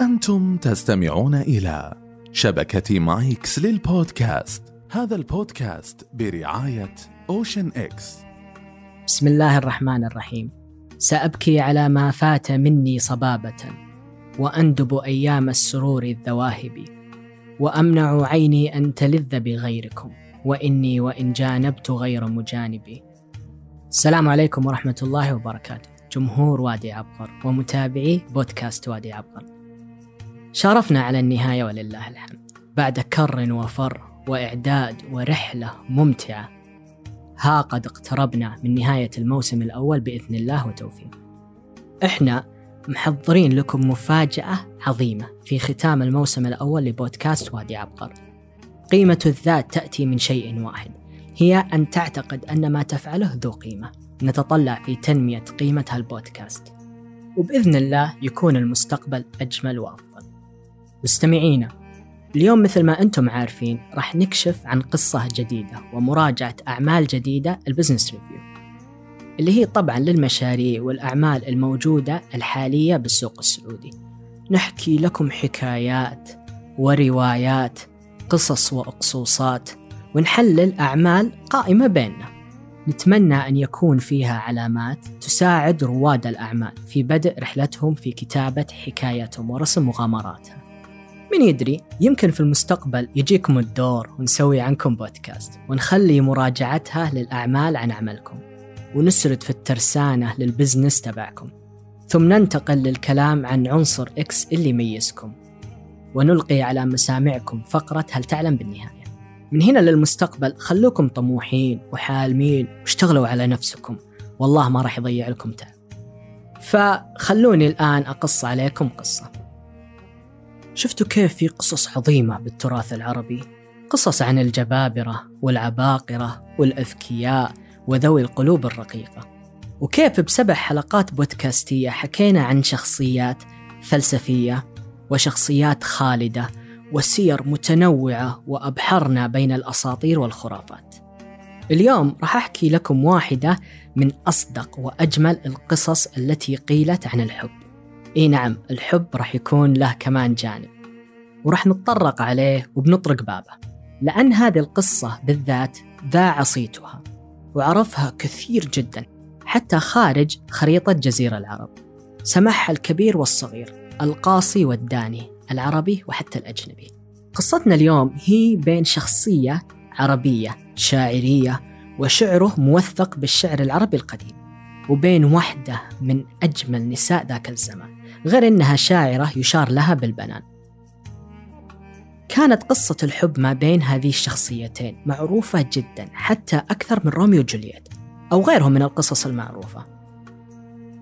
أنتم تستمعون إلى شبكة مايكس للبودكاست. هذا البودكاست برعاية أوشن إكس. بسم الله الرحمن الرحيم. سأبكي على ما فات مني صبابة وأندب أيام السرور الذواهب وأمنع عيني أن تلذ بغيركم وإني وإن جانبت غير مجانبي السلام عليكم ورحمة الله وبركاته. جمهور وادي عبقر ومتابعي بودكاست وادي عبقر. شارفنا على النهاية ولله الحمد. بعد كر وفر وإعداد ورحلة ممتعة ها قد اقتربنا من نهاية الموسم الأول بإذن الله وتوفيق. إحنا محضرين لكم مفاجأة عظيمة في ختام الموسم الأول لبودكاست وادي عبقر قيمة الذات تأتي من شيء واحد هي أن تعتقد أن ما تفعله ذو قيمة. نتطلع في تنمية قيمة هالبودكاست. وبإذن الله يكون المستقبل أجمل وأفضل. مستمعينا اليوم مثل ما أنتم عارفين راح نكشف عن قصة جديدة ومراجعة أعمال جديدة ال business review اللي هي طبعا للمشاريع والأعمال الموجودة الحالية بالسوق السعودي. نحكي لكم حكايات وروايات قصص وأقصوصات ونحلل أعمال قائمة بيننا. نتمنى أن يكون فيها علامات تساعد رواد الأعمال في بدء رحلتهم في كتابة حكايتهم ورسم مغامراتها. من يدري يمكن في المستقبل يجيكم الدور ونسوي عنكم بودكاست ونخلي مراجعتها للأعمال عن عملكم ونسرد في الترسانة لل business تبعكم ثم ننتقل للكلام عن عنصر X اللي يميزكم ونلقي على مسامعكم فقرة هل تعلم بالنهاية. من هنا للمستقبل خلوكم طموحين وحالمين واشتغلوا على نفسكم. والله ما راح يضيع لكم تعب. فخلوني الآن أقص عليكم قصة. شفتوا كيف في قصص عظيمة بالتراث العربي؟ قصص عن الجبابرة والعباقرة والأذكياء وذوي القلوب الرقيقة. وكيف بسبع حلقات بودكاستية حكينا عن شخصيات فلسفية وشخصيات خالدة وسير متنوعة وأبحرنا بين الأساطير والخرافات. اليوم راح أحكي لكم واحدة من أصدق وأجمل القصص التي قيلت عن الحب. إي نعم الحب راح يكون له كمان جانب. وراح نتطرق عليه وبنطرق بابه. لأن هذه القصة بالذات ذاع صيتها وعرفها كثير جدا حتى خارج خريطة جزيرة العرب. سمعها الكبير والصغير القاصي والداني العربي وحتى الأجنبي. قصتنا اليوم هي بين شخصية عربية شاعرية وشعره موثق بالشعر العربي القديم. وبين واحدة من أجمل نساء ذاك الزمان. غير أنها شاعرة يشار لها بالبنان. كانت قصة الحب ما بين هذه الشخصيتين معروفة جدا حتى أكثر من روميو وجولييت أو غيرهم من القصص المعروفة.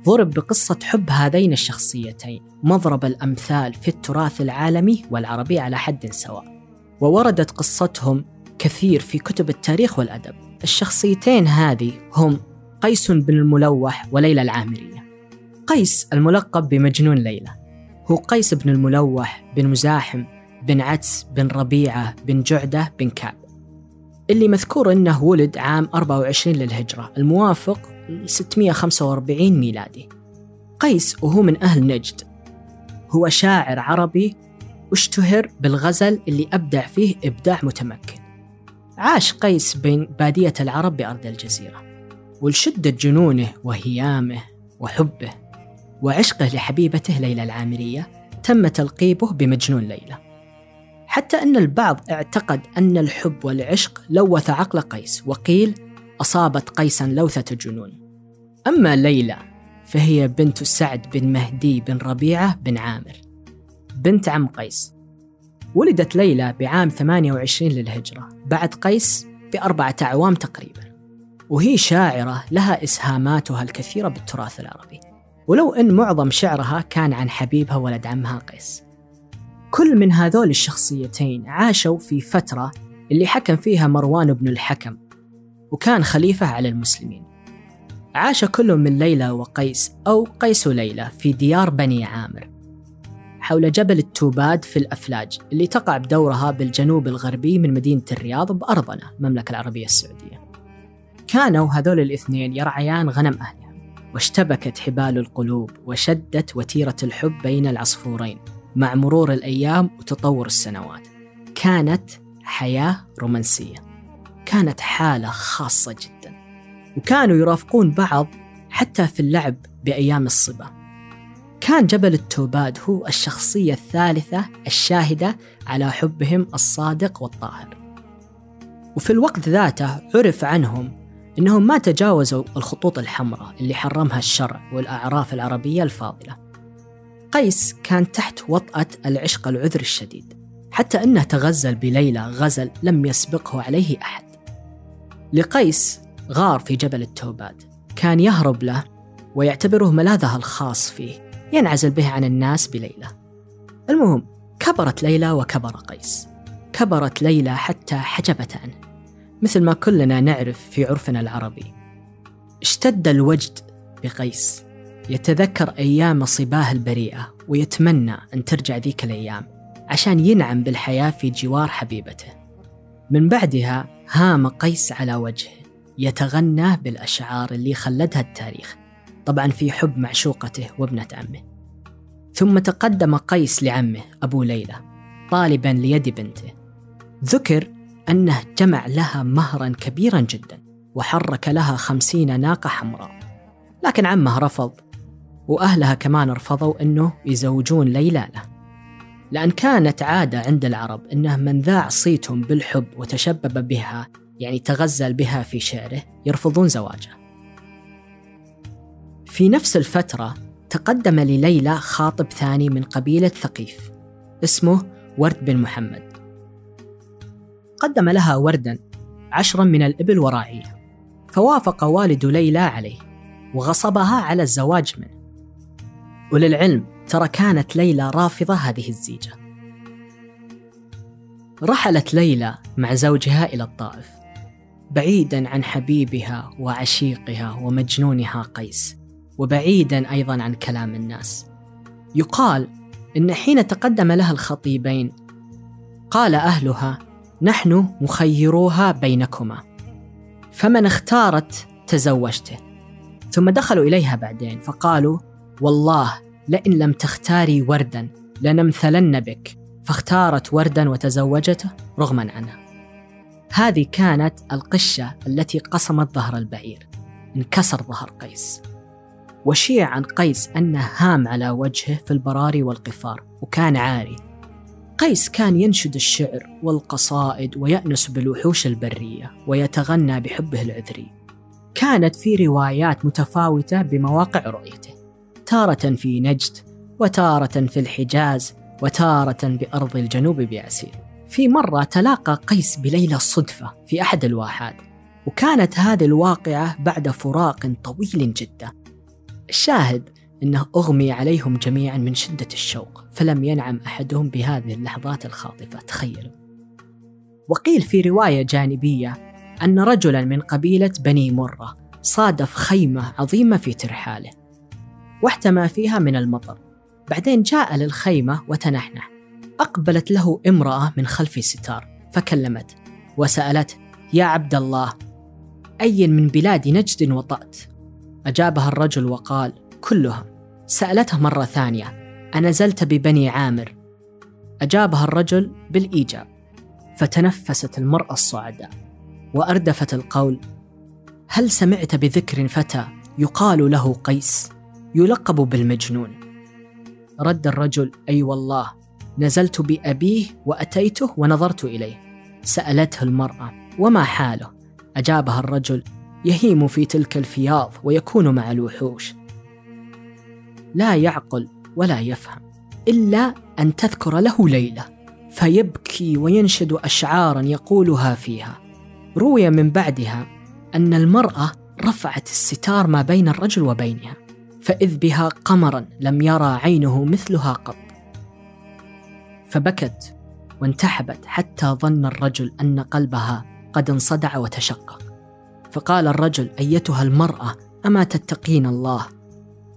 ضرب بقصة حب هذين الشخصيتين مضرب الأمثال في التراث العالمي والعربي على حد سواء. ووردت قصتهم كثير في كتب التاريخ والأدب. الشخصيتين هذه هم قيس بن الملوح وليلى العامرية. قيس الملقب بمجنون ليلى. هو قيس بن الملوح بن مزاحم بن عدس بن ربيعة بن جعدة بن كعب. اللي مذكور أنه ولد عام 24 للهجرة الموافق 645 ميلادي. قيس وهو من أهل نجد. هو شاعر عربي واشتهر بالغزل اللي أبدع فيه إبداع متمكن. عاش قيس بين بادية العرب بأرض الجزيرة ولشدة جنونه وهيامه وحبه وعشقه لحبيبته ليلى العامرية تم تلقيبه بمجنون ليلى. حتى أن البعض اعتقد أن الحب والعشق لوث عقل قيس وقيل أصابت قيسا لوثة جنون أما ليلى فهي بنت سعد بن مهدي بن ربيعة بن عامر بنت عم قيس. ولدت ليلى بعام 28 للهجرة بعد قيس بأربعة أعوام تقريبا. وهي شاعرة لها إسهاماتها الكثيرة بالتراث العربي. ولو أن معظم شعرها كان عن حبيبها ولد عمها قيس كل من هذول الشخصيتين عاشوا في فترة اللي حكم فيها مروان بن الحكم وكان خليفة على المسلمين. عاش كل من ليلى وقيس أو قيس وليلى في ديار بني عامر حول جبل التوباد في الأفلاج اللي تقع بدورها بالجنوب الغربي من مدينة الرياض بأرضنا المملكة العربية السعودية. كانوا هذول الاثنين يرعيان غنم أهلهم واشتبكت حبال القلوب وشدت وتيرة الحب بين العصفورين مع مرور الأيام وتطور السنوات. كانت حياة رومانسية. كانت حالة خاصة جدا. وكانوا يرافقون بعض حتى في اللعب بأيام الصبا. كان جبل التوباد هو الشخصية الثالثة الشاهدة على حبهم الصادق والطاهر. وفي الوقت ذاته عرف عنهم إنهم ما تجاوزوا الخطوط الحمراء اللي حرمها الشرع والأعراف العربية الفاضلة. قيس كان تحت وطأة العشق العذر الشديد، حتى إنه تغزل بليلى غزل لم يسبقه عليه أحد. لقيس غار في جبل التوباد، كان يهرب له ويعتبره ملاذها الخاص فيه، ينعزل به عن الناس بليلى. المهم كبرت ليلى وكبر قيس. كبرت ليلى حتى حجبت عنه. مثل ما كلنا نعرف في عرفنا العربي. اشتد الوجد بقيس يتذكر أيام صباه البريئة ويتمنى أن ترجع ذيك الأيام عشان ينعم بالحياة في جوار حبيبته. من بعدها هام قيس على وجهه يتغنى بالأشعار اللي خلدها التاريخ طبعا في حب معشوقته وابنة عمه. ثم تقدم قيس لعمه أبو ليلى طالبا ليد بنته. ذكر أنه جمع لها مهرا كبيرا جدا وحرك لها خمسين ناقة حمراء. لكن عمه رفض وأهلها كمان رفضوا أنه يزوجون ليلى له لأن كانت عادة عند العرب أنه من ذاع صيتهم بالحب وتشبب بها يعني تغزل بها في شعره يرفضون زواجه. في نفس الفترة تقدم لليلى خاطب ثاني من قبيلة ثقيف اسمه ورد بن محمد. قدم لها وردا عشرا من الإبل وراعية فوافق والد ليلى عليه وغصبها على الزواج منه. وللعلم ترى كانت ليلى رافضة هذه الزيجة. رحلت ليلى مع زوجها إلى الطائف بعيدا عن حبيبها وعشيقها ومجنونها قيس وبعيدا أيضا عن كلام الناس. يقال إن حين تقدم لها الخطيبين قال أهلها نحن مخيروها بينكما. فمن اختارت تزوجته. ثم دخلوا إليها بعدين فقالوا والله لئن لم تختاري وردا لنمثلن بك. فاختارت وردا وتزوجته رغما عنها. هذه كانت القشة التي قصمت ظهر البعير انكسر ظهر قيس. وشيع عن قيس أنه هام على وجهه في البراري والقفار وكان عاري. قيس كان ينشد الشعر والقصائد ويأنس بالوحوش البرية ويتغنى بحبه العذري. كانت في روايات متفاوتة بمواقع رؤيته تارة في نجد وتارة في الحجاز وتارة بأرض الجنوب بعسير في مرة تلاقى قيس بليلى صدفة في أحد الواحات وكانت هذه الواقعة بعد فراق طويل جدا. الشاهد إنه أغمي عليهم جميعا من شدة الشوق فلم ينعم أحدهم بهذه اللحظات الخاطفة تخيلوا وقيل في رواية جانبية أن رجلا من قبيلة بني مرة صادف خيمة عظيمة في ترحاله واحتمى فيها من المطر. بعدين جاء للخيمة وتنحنح. أقبلت له امرأة من خلف ستار فكلمته وسالته يا عبد الله أي من بلاد نجد وطأت؟ أجابها الرجل وقال كلها. سألته مرة ثانية أنزلت ببني عامر؟ أجابها الرجل بالإيجاب فتنفست المرأة الصعداء وأردفت القول هل سمعت بذكر فتى يقال له قيس يلقب بالمجنون؟ رد الرجل أي والله نزلت بأبيه وأتيته ونظرت إليه. سألته المرأة وما حاله؟ أجابها الرجل يهيم في تلك الفياض ويكون مع الوحوش. لا يعقل ولا يفهم إلا أن تذكر له ليلة فيبكي وينشد أشعارا يقولها فيها. روي من بعدها أن المرأة رفعت الستار ما بين الرجل وبينها فإذ بها قمرا لم يرى عينه مثلها قط. فبكت وانتحبت حتى ظن الرجل أن قلبها قد انصدع وتشقق. فقال الرجل أيتها المرأة أما تتقين الله؟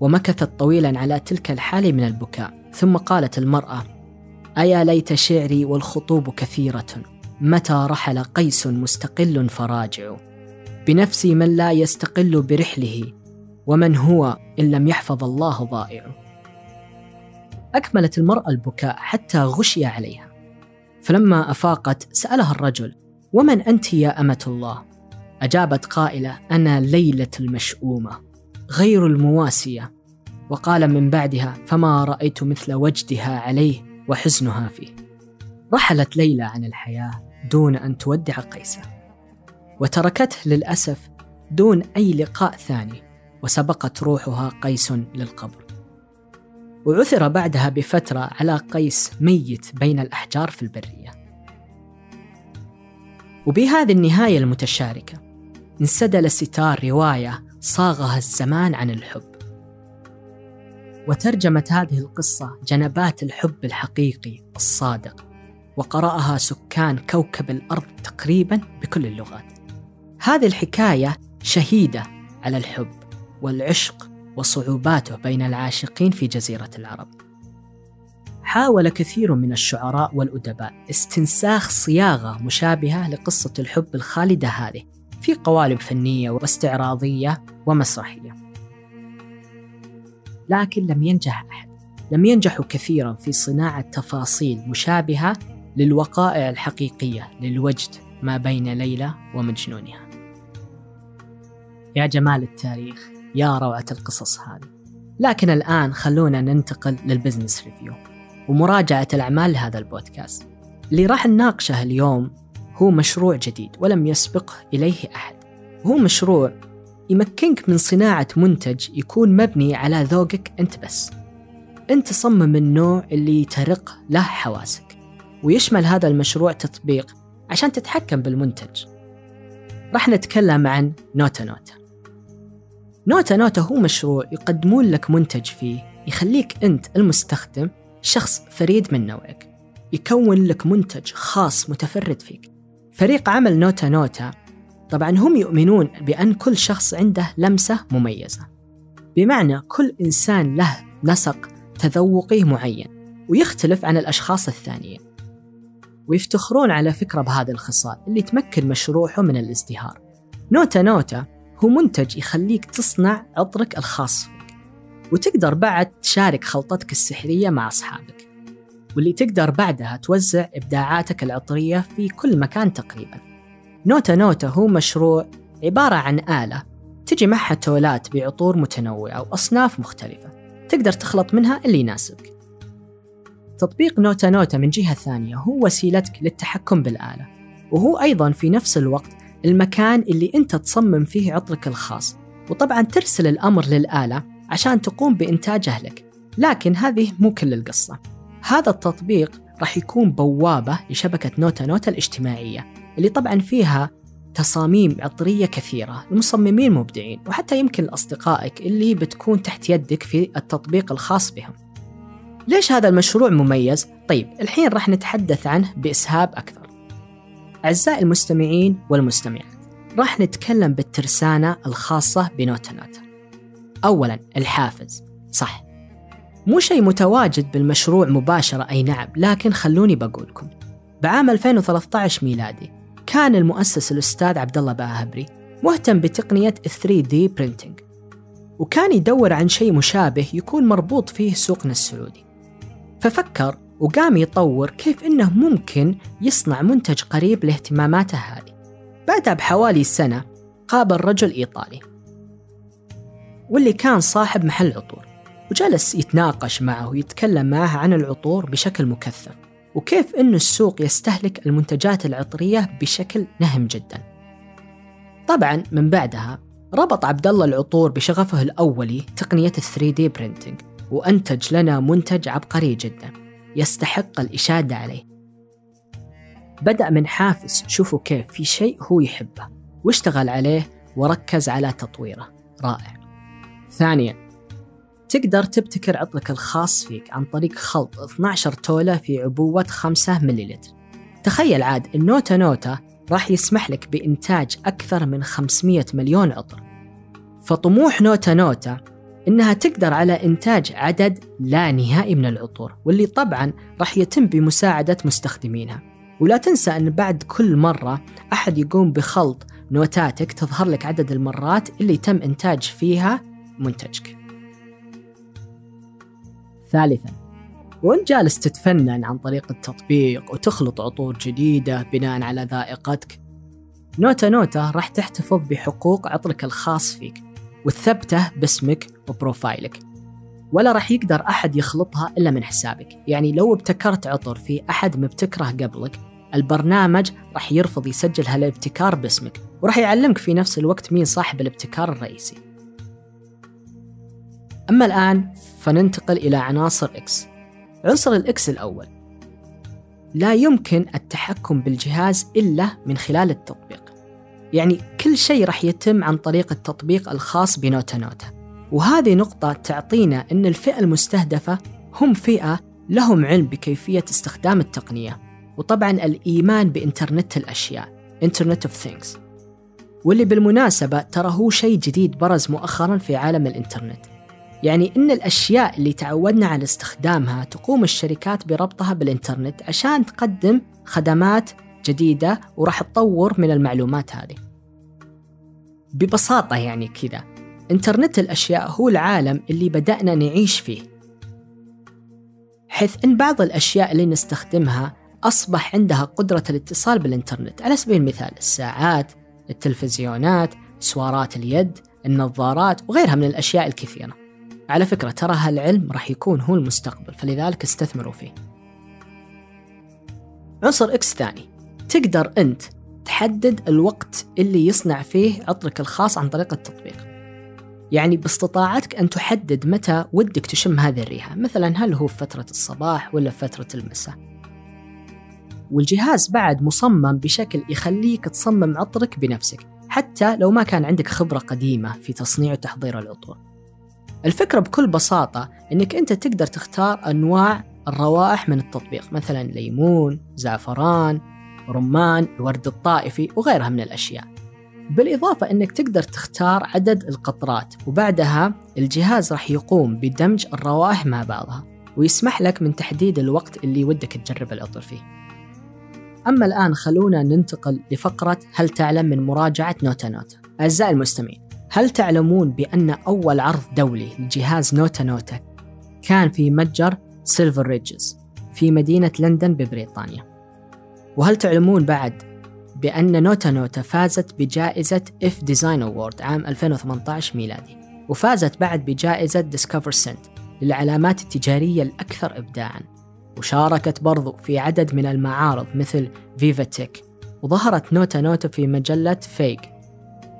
ومكثت طويلا على تلك الحال من البكاء. ثم قالت المرأة أيا ليت شعري والخطوب كثيرة متى رحل قيس مستقل فراجع. بنفسي من لا يستقل برحله ومن هو إن لم يحفظ الله ضائع. أكملت المرأة البكاء حتى غشي عليها. فلما أفاقت سألها الرجل ومن أنت يا أمة الله؟ أجابت قائلة أنا ليلة المشؤومة. غير المواسية. وقال من بعدها فما رأيت مثل وجدها عليه وحزنها فيه. رحلت ليلى عن الحياة دون أن تودع قيسا وتركته للأسف دون أي لقاء ثاني وسبقت روحها قيس للقبر. وعثر بعدها بفترة على قيس ميت بين الأحجار في البرية. وبهذه النهاية المتشاركة انسدل ستار رواية صاغها الزمان عن الحب. وترجمت هذه القصة جنبات الحب الحقيقي الصادق وقرأها سكان كوكب الأرض تقريبا بكل اللغات. هذه الحكاية شهيدة على الحب والعشق وصعوباته بين العاشقين في جزيرة العرب. حاول كثير من الشعراء والأدباء استنساخ صياغة مشابهة لقصة الحب الخالدة هذه في قوالب فنية واستعراضية ومسرحية. لكن لم ينجح أحد. لم ينجحوا كثيرا في صناعة تفاصيل مشابهة للوقائع الحقيقية للوجد ما بين ليلى ومجنونها. يا جمال التاريخ يا روعة القصص هذه. لكن الآن خلونا ننتقل لل business review ومراجعة الأعمال لهذا البودكاست. اللي راح نناقشه اليوم هو مشروع جديد ولم يسبقه إليه أحد. هو مشروع يمكنك من صناعة منتج يكون مبني على ذوقك أنت بس. أنت صمم النوع اللي ترق له حواسك ويشمل هذا المشروع تطبيق عشان تتحكم بالمنتج. راح نتكلم عن نوتا نوتا. نوتا نوتا هو مشروع يقدمون لك منتج فيه يخليك أنت المستخدم شخص فريد من نوعك يكون لك منتج خاص متفرد فيك. فريق عمل نوتا نوتا. طبعا هم يؤمنون بأن كل شخص عنده لمسة مميزة. بمعنى كل إنسان له نسق تذوقي معين ويختلف عن الأشخاص الثانيين ويفتخرون على فكرة بهذه الخصال اللي تمكن مشروعهم من الازدهار. نوتا نوتا هو منتج يخليك تصنع عطرك الخاص فيك وتقدر بعد تشارك خلطتك السحرية مع أصحابك. واللي تقدر بعدها توزع إبداعاتك العطرية في كل مكان تقريبا. نوتا نوتا هو مشروع عبارة عن آلة تجي معها كبسولات بعطور متنوعة وأصناف مختلفة. تقدر تخلط منها اللي يناسبك. تطبيق نوتا نوتا من جهة ثانية هو وسيلتك للتحكم بالآلة وهو أيضا في نفس الوقت المكان اللي أنت تصمم فيه عطرك الخاص. وطبعا ترسل الأمر للآلة عشان تقوم بإنتاجه لك لكن هذه مو كل القصة. هذا التطبيق راح يكون بوابة لشبكة نوتا نوتا الاجتماعية اللي طبعا فيها تصاميم عطرية كثيرة لمصممين مبدعين وحتى يمكن لأصدقائك اللي بتكون تحت يدك في التطبيق الخاص بهم. ليش هذا المشروع مميز؟ طيب الحين راح نتحدث عنه بإسهاب أكثر. أعزائي المستمعين والمستمعات راح نتكلم بالترسانة الخاصة بنوتا نوتا. أولا الحافز صح. مو شيء متواجد بالمشروع مباشرة أي نعم لكن خلوني بقولكم. بعام 2013 ميلادي كان المؤسس الأستاذ عبد الله باهبري مهتم بتقنية 3D printing وكان يدور عن شيء مشابه يكون مربوط فيه سوقنا السعودي. ففكر وقام يطور كيف إنه ممكن يصنع منتج قريب لاهتماماته هذه. بعدها بحوالي سنة قابل رجل إيطالي واللي كان صاحب محل عطور. وجلس يتناقش معه ويتكلم معه عن العطور بشكل مكثف وكيف أن السوق يستهلك المنتجات العطرية بشكل نهم جدا. طبعا من بعدها ربط عبد الله العطور بشغفه الأولي تقنية 3D printing وأنتج لنا منتج عبقري جدا يستحق الإشادة عليه. بدأ من حافز شوفوا كيف في شيء هو يحبه واشتغل عليه وركز على تطويره. رائع. ثانيا تقدر تبتكر عطرك الخاص فيك عن طريق خلط 12 تولة في عبوة 5 مليلتر. تخيل عاد النوتا نوتا راح يسمح لك بإنتاج أكثر من 500 مليون عطر فطموح نوتا نوتا إنها تقدر على إنتاج عدد لا نهائي من العطور واللي طبعا راح يتم بمساعدة مستخدمينها. ولا تنسى أن بعد كل مرة أحد يقوم بخلط نوتاتك تظهر لك عدد المرات اللي تم إنتاج فيها منتجك. ثالثا. وانت جالس تتفنن عن طريق التطبيق وتخلط عطور جديدة بناء على ذائقتك نوتة نوتة راح تحتفظ بحقوق عطرك الخاص فيك وتثبته باسمك وبروفايلك. ولا راح يقدر أحد يخلطها إلا من حسابك. يعني لو ابتكرت عطر في أحد مبتكره قبلك البرنامج راح يرفض يسجل هالابتكار باسمك وراح يعلمك في نفس الوقت مين صاحب الابتكار الرئيسي. أما الآن فننتقل إلى عناصر X عنصر ال X الأول. لا يمكن التحكم بالجهاز إلا من خلال التطبيق. يعني كل شيء راح يتم عن طريق التطبيق الخاص بنوتا نوتا. وهذه نقطة تعطينا أن الفئة المستهدفة هم فئة لهم علم بكيفية استخدام التقنية. وطبعا الإيمان بإنترنت الأشياء Internet of Things. واللي بالمناسبة ترى هو شيء جديد برز مؤخرا في عالم الإنترنت. يعني إن الأشياء اللي تعودنا على استخدامها تقوم الشركات بربطها بالإنترنت عشان تقدم خدمات جديدة وراح تطور من المعلومات هذه. ببساطة يعني كذا إنترنت الأشياء هو العالم اللي بدأنا نعيش فيه. حيث إن بعض الأشياء اللي نستخدمها أصبح عندها قدرة الاتصال بالإنترنت على سبيل المثال الساعات التلفزيونات سوارات اليد النظارات وغيرها من الأشياء الكثيرة. على فكرة ترى هالعلم راح يكون هو المستقبل فلذلك استثمروا فيه. عنصر إكس ثاني. تقدر أنت تحدد الوقت اللي يصنع فيه عطرك الخاص عن طريق التطبيق. يعني باستطاعتك أن تحدد متى ودك تشم هذه الريحة. مثلا هل هو في فترة الصباح ولا في فترة المساء؟ والجهاز بعد مصمم بشكل يخليك تصمم عطرك بنفسك حتى لو ما كان عندك خبرة قديمة في تصنيع وتحضير العطور الفكرة بكل بساطة أنك أنت تقدر تختار أنواع الروائح من التطبيق مثلا ليمون، زعفران، رمان، الورد الطائفي وغيرها من الأشياء. بالإضافة أنك تقدر تختار عدد القطرات وبعدها الجهاز راح يقوم بدمج الروائح مع بعضها ويسمح لك من تحديد الوقت اللي ودك تجرب العطر فيه. أما الآن خلونا ننتقل لفقرة هل تعلم من مراجعة نوتا نوتا. أعزائي المستمعين هل تعلمون بأن أول عرض دولي لجهاز نوتا نوتا كان في متجر Selfridges في مدينة لندن ببريطانيا؟ وهل تعلمون بعد بأن نوتا نوتا فازت بجائزة iF Design Award عام 2018 ميلادي وفازت بعد بجائزة Discover Scent للعلامات التجارية الأكثر إبداعاً وشاركت برضو في عدد من المعارض مثل VivaTech وظهرت نوتا نوتا في مجلة Vogue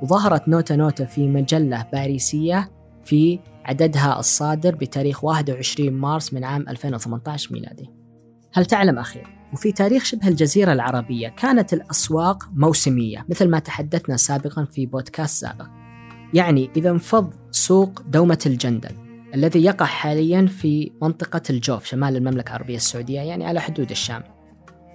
وظهرت نوتا نوتا في مجلة باريسية في عددها الصادر بتاريخ 21 مارس من عام 2018 ميلادي. هل تعلم أخي وفي تاريخ شبه الجزيرة العربية كانت الأسواق موسمية مثل ما تحدثنا سابقا في بودكاست سابق. يعني إذا انفض سوق دومة الجندل الذي يقع حاليا في منطقة الجوف شمال المملكة العربية السعودية يعني على حدود الشام.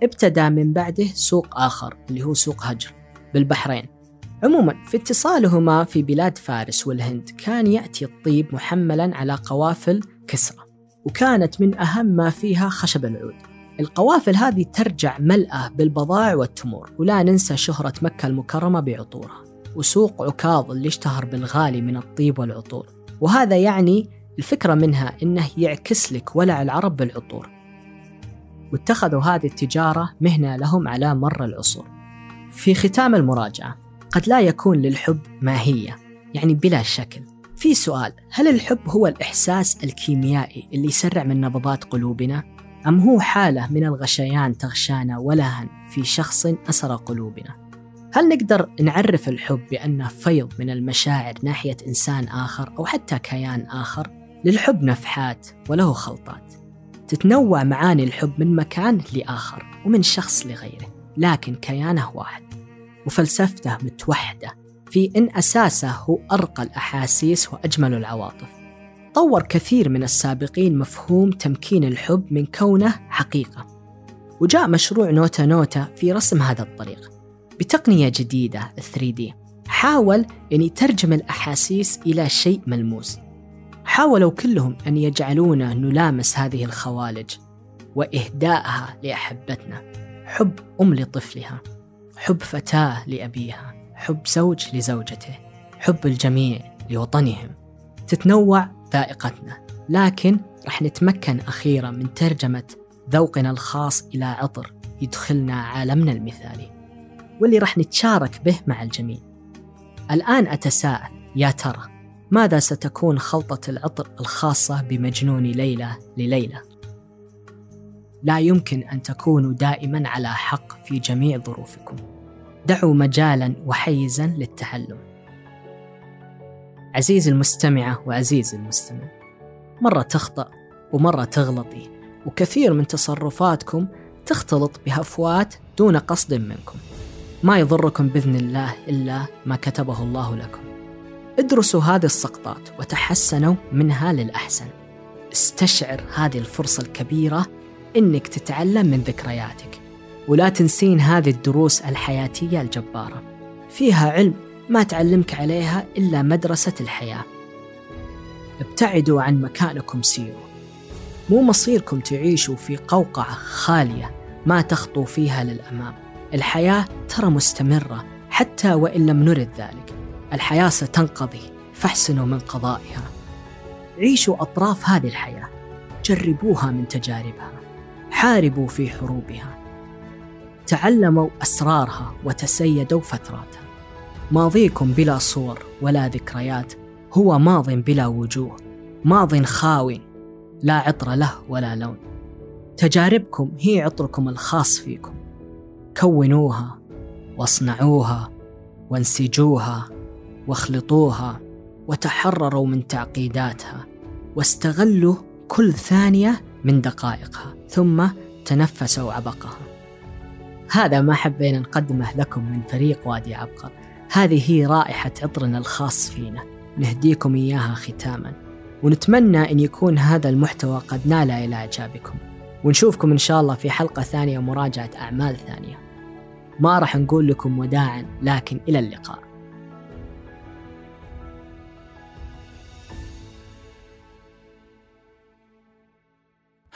ابتدى من بعده سوق آخر اللي هو سوق هجر بالبحرين. عموما في اتصالهما في بلاد فارس والهند كان يأتي الطيب محملا على قوافل كسرى وكانت من أهم ما فيها خشب العود. القوافل هذه ترجع ملأة بالبضائع والتمور ولا ننسى شهرة مكة المكرمة بعطورها وسوق عكاظ اللي اشتهر بالغالي من الطيب والعطور. وهذا يعني الفكرة منها إنه يعكس لك ولع العرب بالعطور. واتخذوا هذه التجارة مهنة لهم على مر العصور. في ختام المراجعة قد لا يكون للحب ماهية يعني بلا شكل في سؤال هل الحب هو الإحساس الكيميائي اللي يسرع من نبضات قلوبنا؟ أم هو حالة من الغشيان تغشانا ولهن في شخص أسر قلوبنا؟ هل نقدر نعرف الحب بأنه فيض من المشاعر ناحية إنسان آخر أو حتى كيان آخر؟ للحب نفحات وله خلطات تتنوع معاني الحب من مكان لآخر ومن شخص لغيره لكن كيانه واحد وفلسفته متوحدة. في إن أساسه هو أرقى الأحاسيس وأجمل العواطف. طور كثير من السابقين مفهوم تمكين الحب من كونه حقيقة. وجاء مشروع نوتا نوتا في رسم هذا الطريق بتقنية جديدة 3D حاول أن يترجم الأحاسيس إلى شيء ملموس. حاولوا كلهم أن يجعلونا نلامس هذه الخوالج وإهدائها لأحبتنا. حب أم لطفلها. حب فتاة لأبيها حب زوج لزوجته حب الجميع لوطنهم تتنوع ذائقتنا لكن رح نتمكن أخيرا من ترجمة ذوقنا الخاص إلى عطر يدخلنا عالمنا المثالي واللي رح نتشارك به مع الجميع الآن أتساءل يا ترى ماذا ستكون خلطة العطر الخاصة بمجنون ليلى لليلى؟ لا يمكن أن تكونوا دائما على حق في جميع ظروفكم. دعوا مجالا وحيزا للتعلم عزيزي المستمعة وعزيزي المستمع مرة تخطأ ومرة تغلطي وكثير من تصرفاتكم تختلط بهفوات دون قصد منكم. ما يضركم بإذن الله إلا ما كتبه الله لكم. ادرسوا هذه السقطات وتحسنوا منها للأحسن. استشعر هذه الفرصة الكبيرة إنك تتعلم من ذكرياتك. ولا تنسين هذه الدروس الحياتية الجبارة. فيها علم ما تعلمك عليها إلا مدرسة الحياة. ابتعدوا عن مكانكم سيروا. مو مصيركم تعيشوا في قوقعة خالية ما تخطوا فيها للأمام. الحياة ترى مستمرة حتى وإن لم نرد ذلك. الحياة ستنقضي. فاحسنوا من قضائها. عيشوا أطراف هذه الحياة. جربوها من تجاربها. حاربوا في حروبها. تعلموا أسرارها وتسيدوا فتراتها. ماضيكم بلا صور ولا ذكريات هو ماض بلا وجوه. ماض خاو لا عطر له ولا لون. تجاربكم هي عطركم الخاص فيكم. كونوها واصنعوها وانسجوها واخلطوها وتحرروا من تعقيداتها واستغلوا كل ثانية من دقائقها ثم تنفسوا عبقها. هذا ما حبينا نقدمه لكم من فريق وادي عبقر. هذه هي رائحة عطرنا الخاص فينا. نهديكم إياها ختاما. ونتمنى أن يكون هذا المحتوى قد نال إلى إعجابكم. ونشوفكم إن شاء الله في حلقة ثانية ومراجعة أعمال ثانية. ما راح نقول لكم وداعا لكن إلى اللقاء.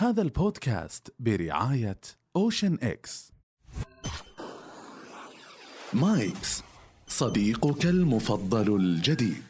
هذا البودكاست برعاية Ocean X. مايكس صديقك المفضل الجديد.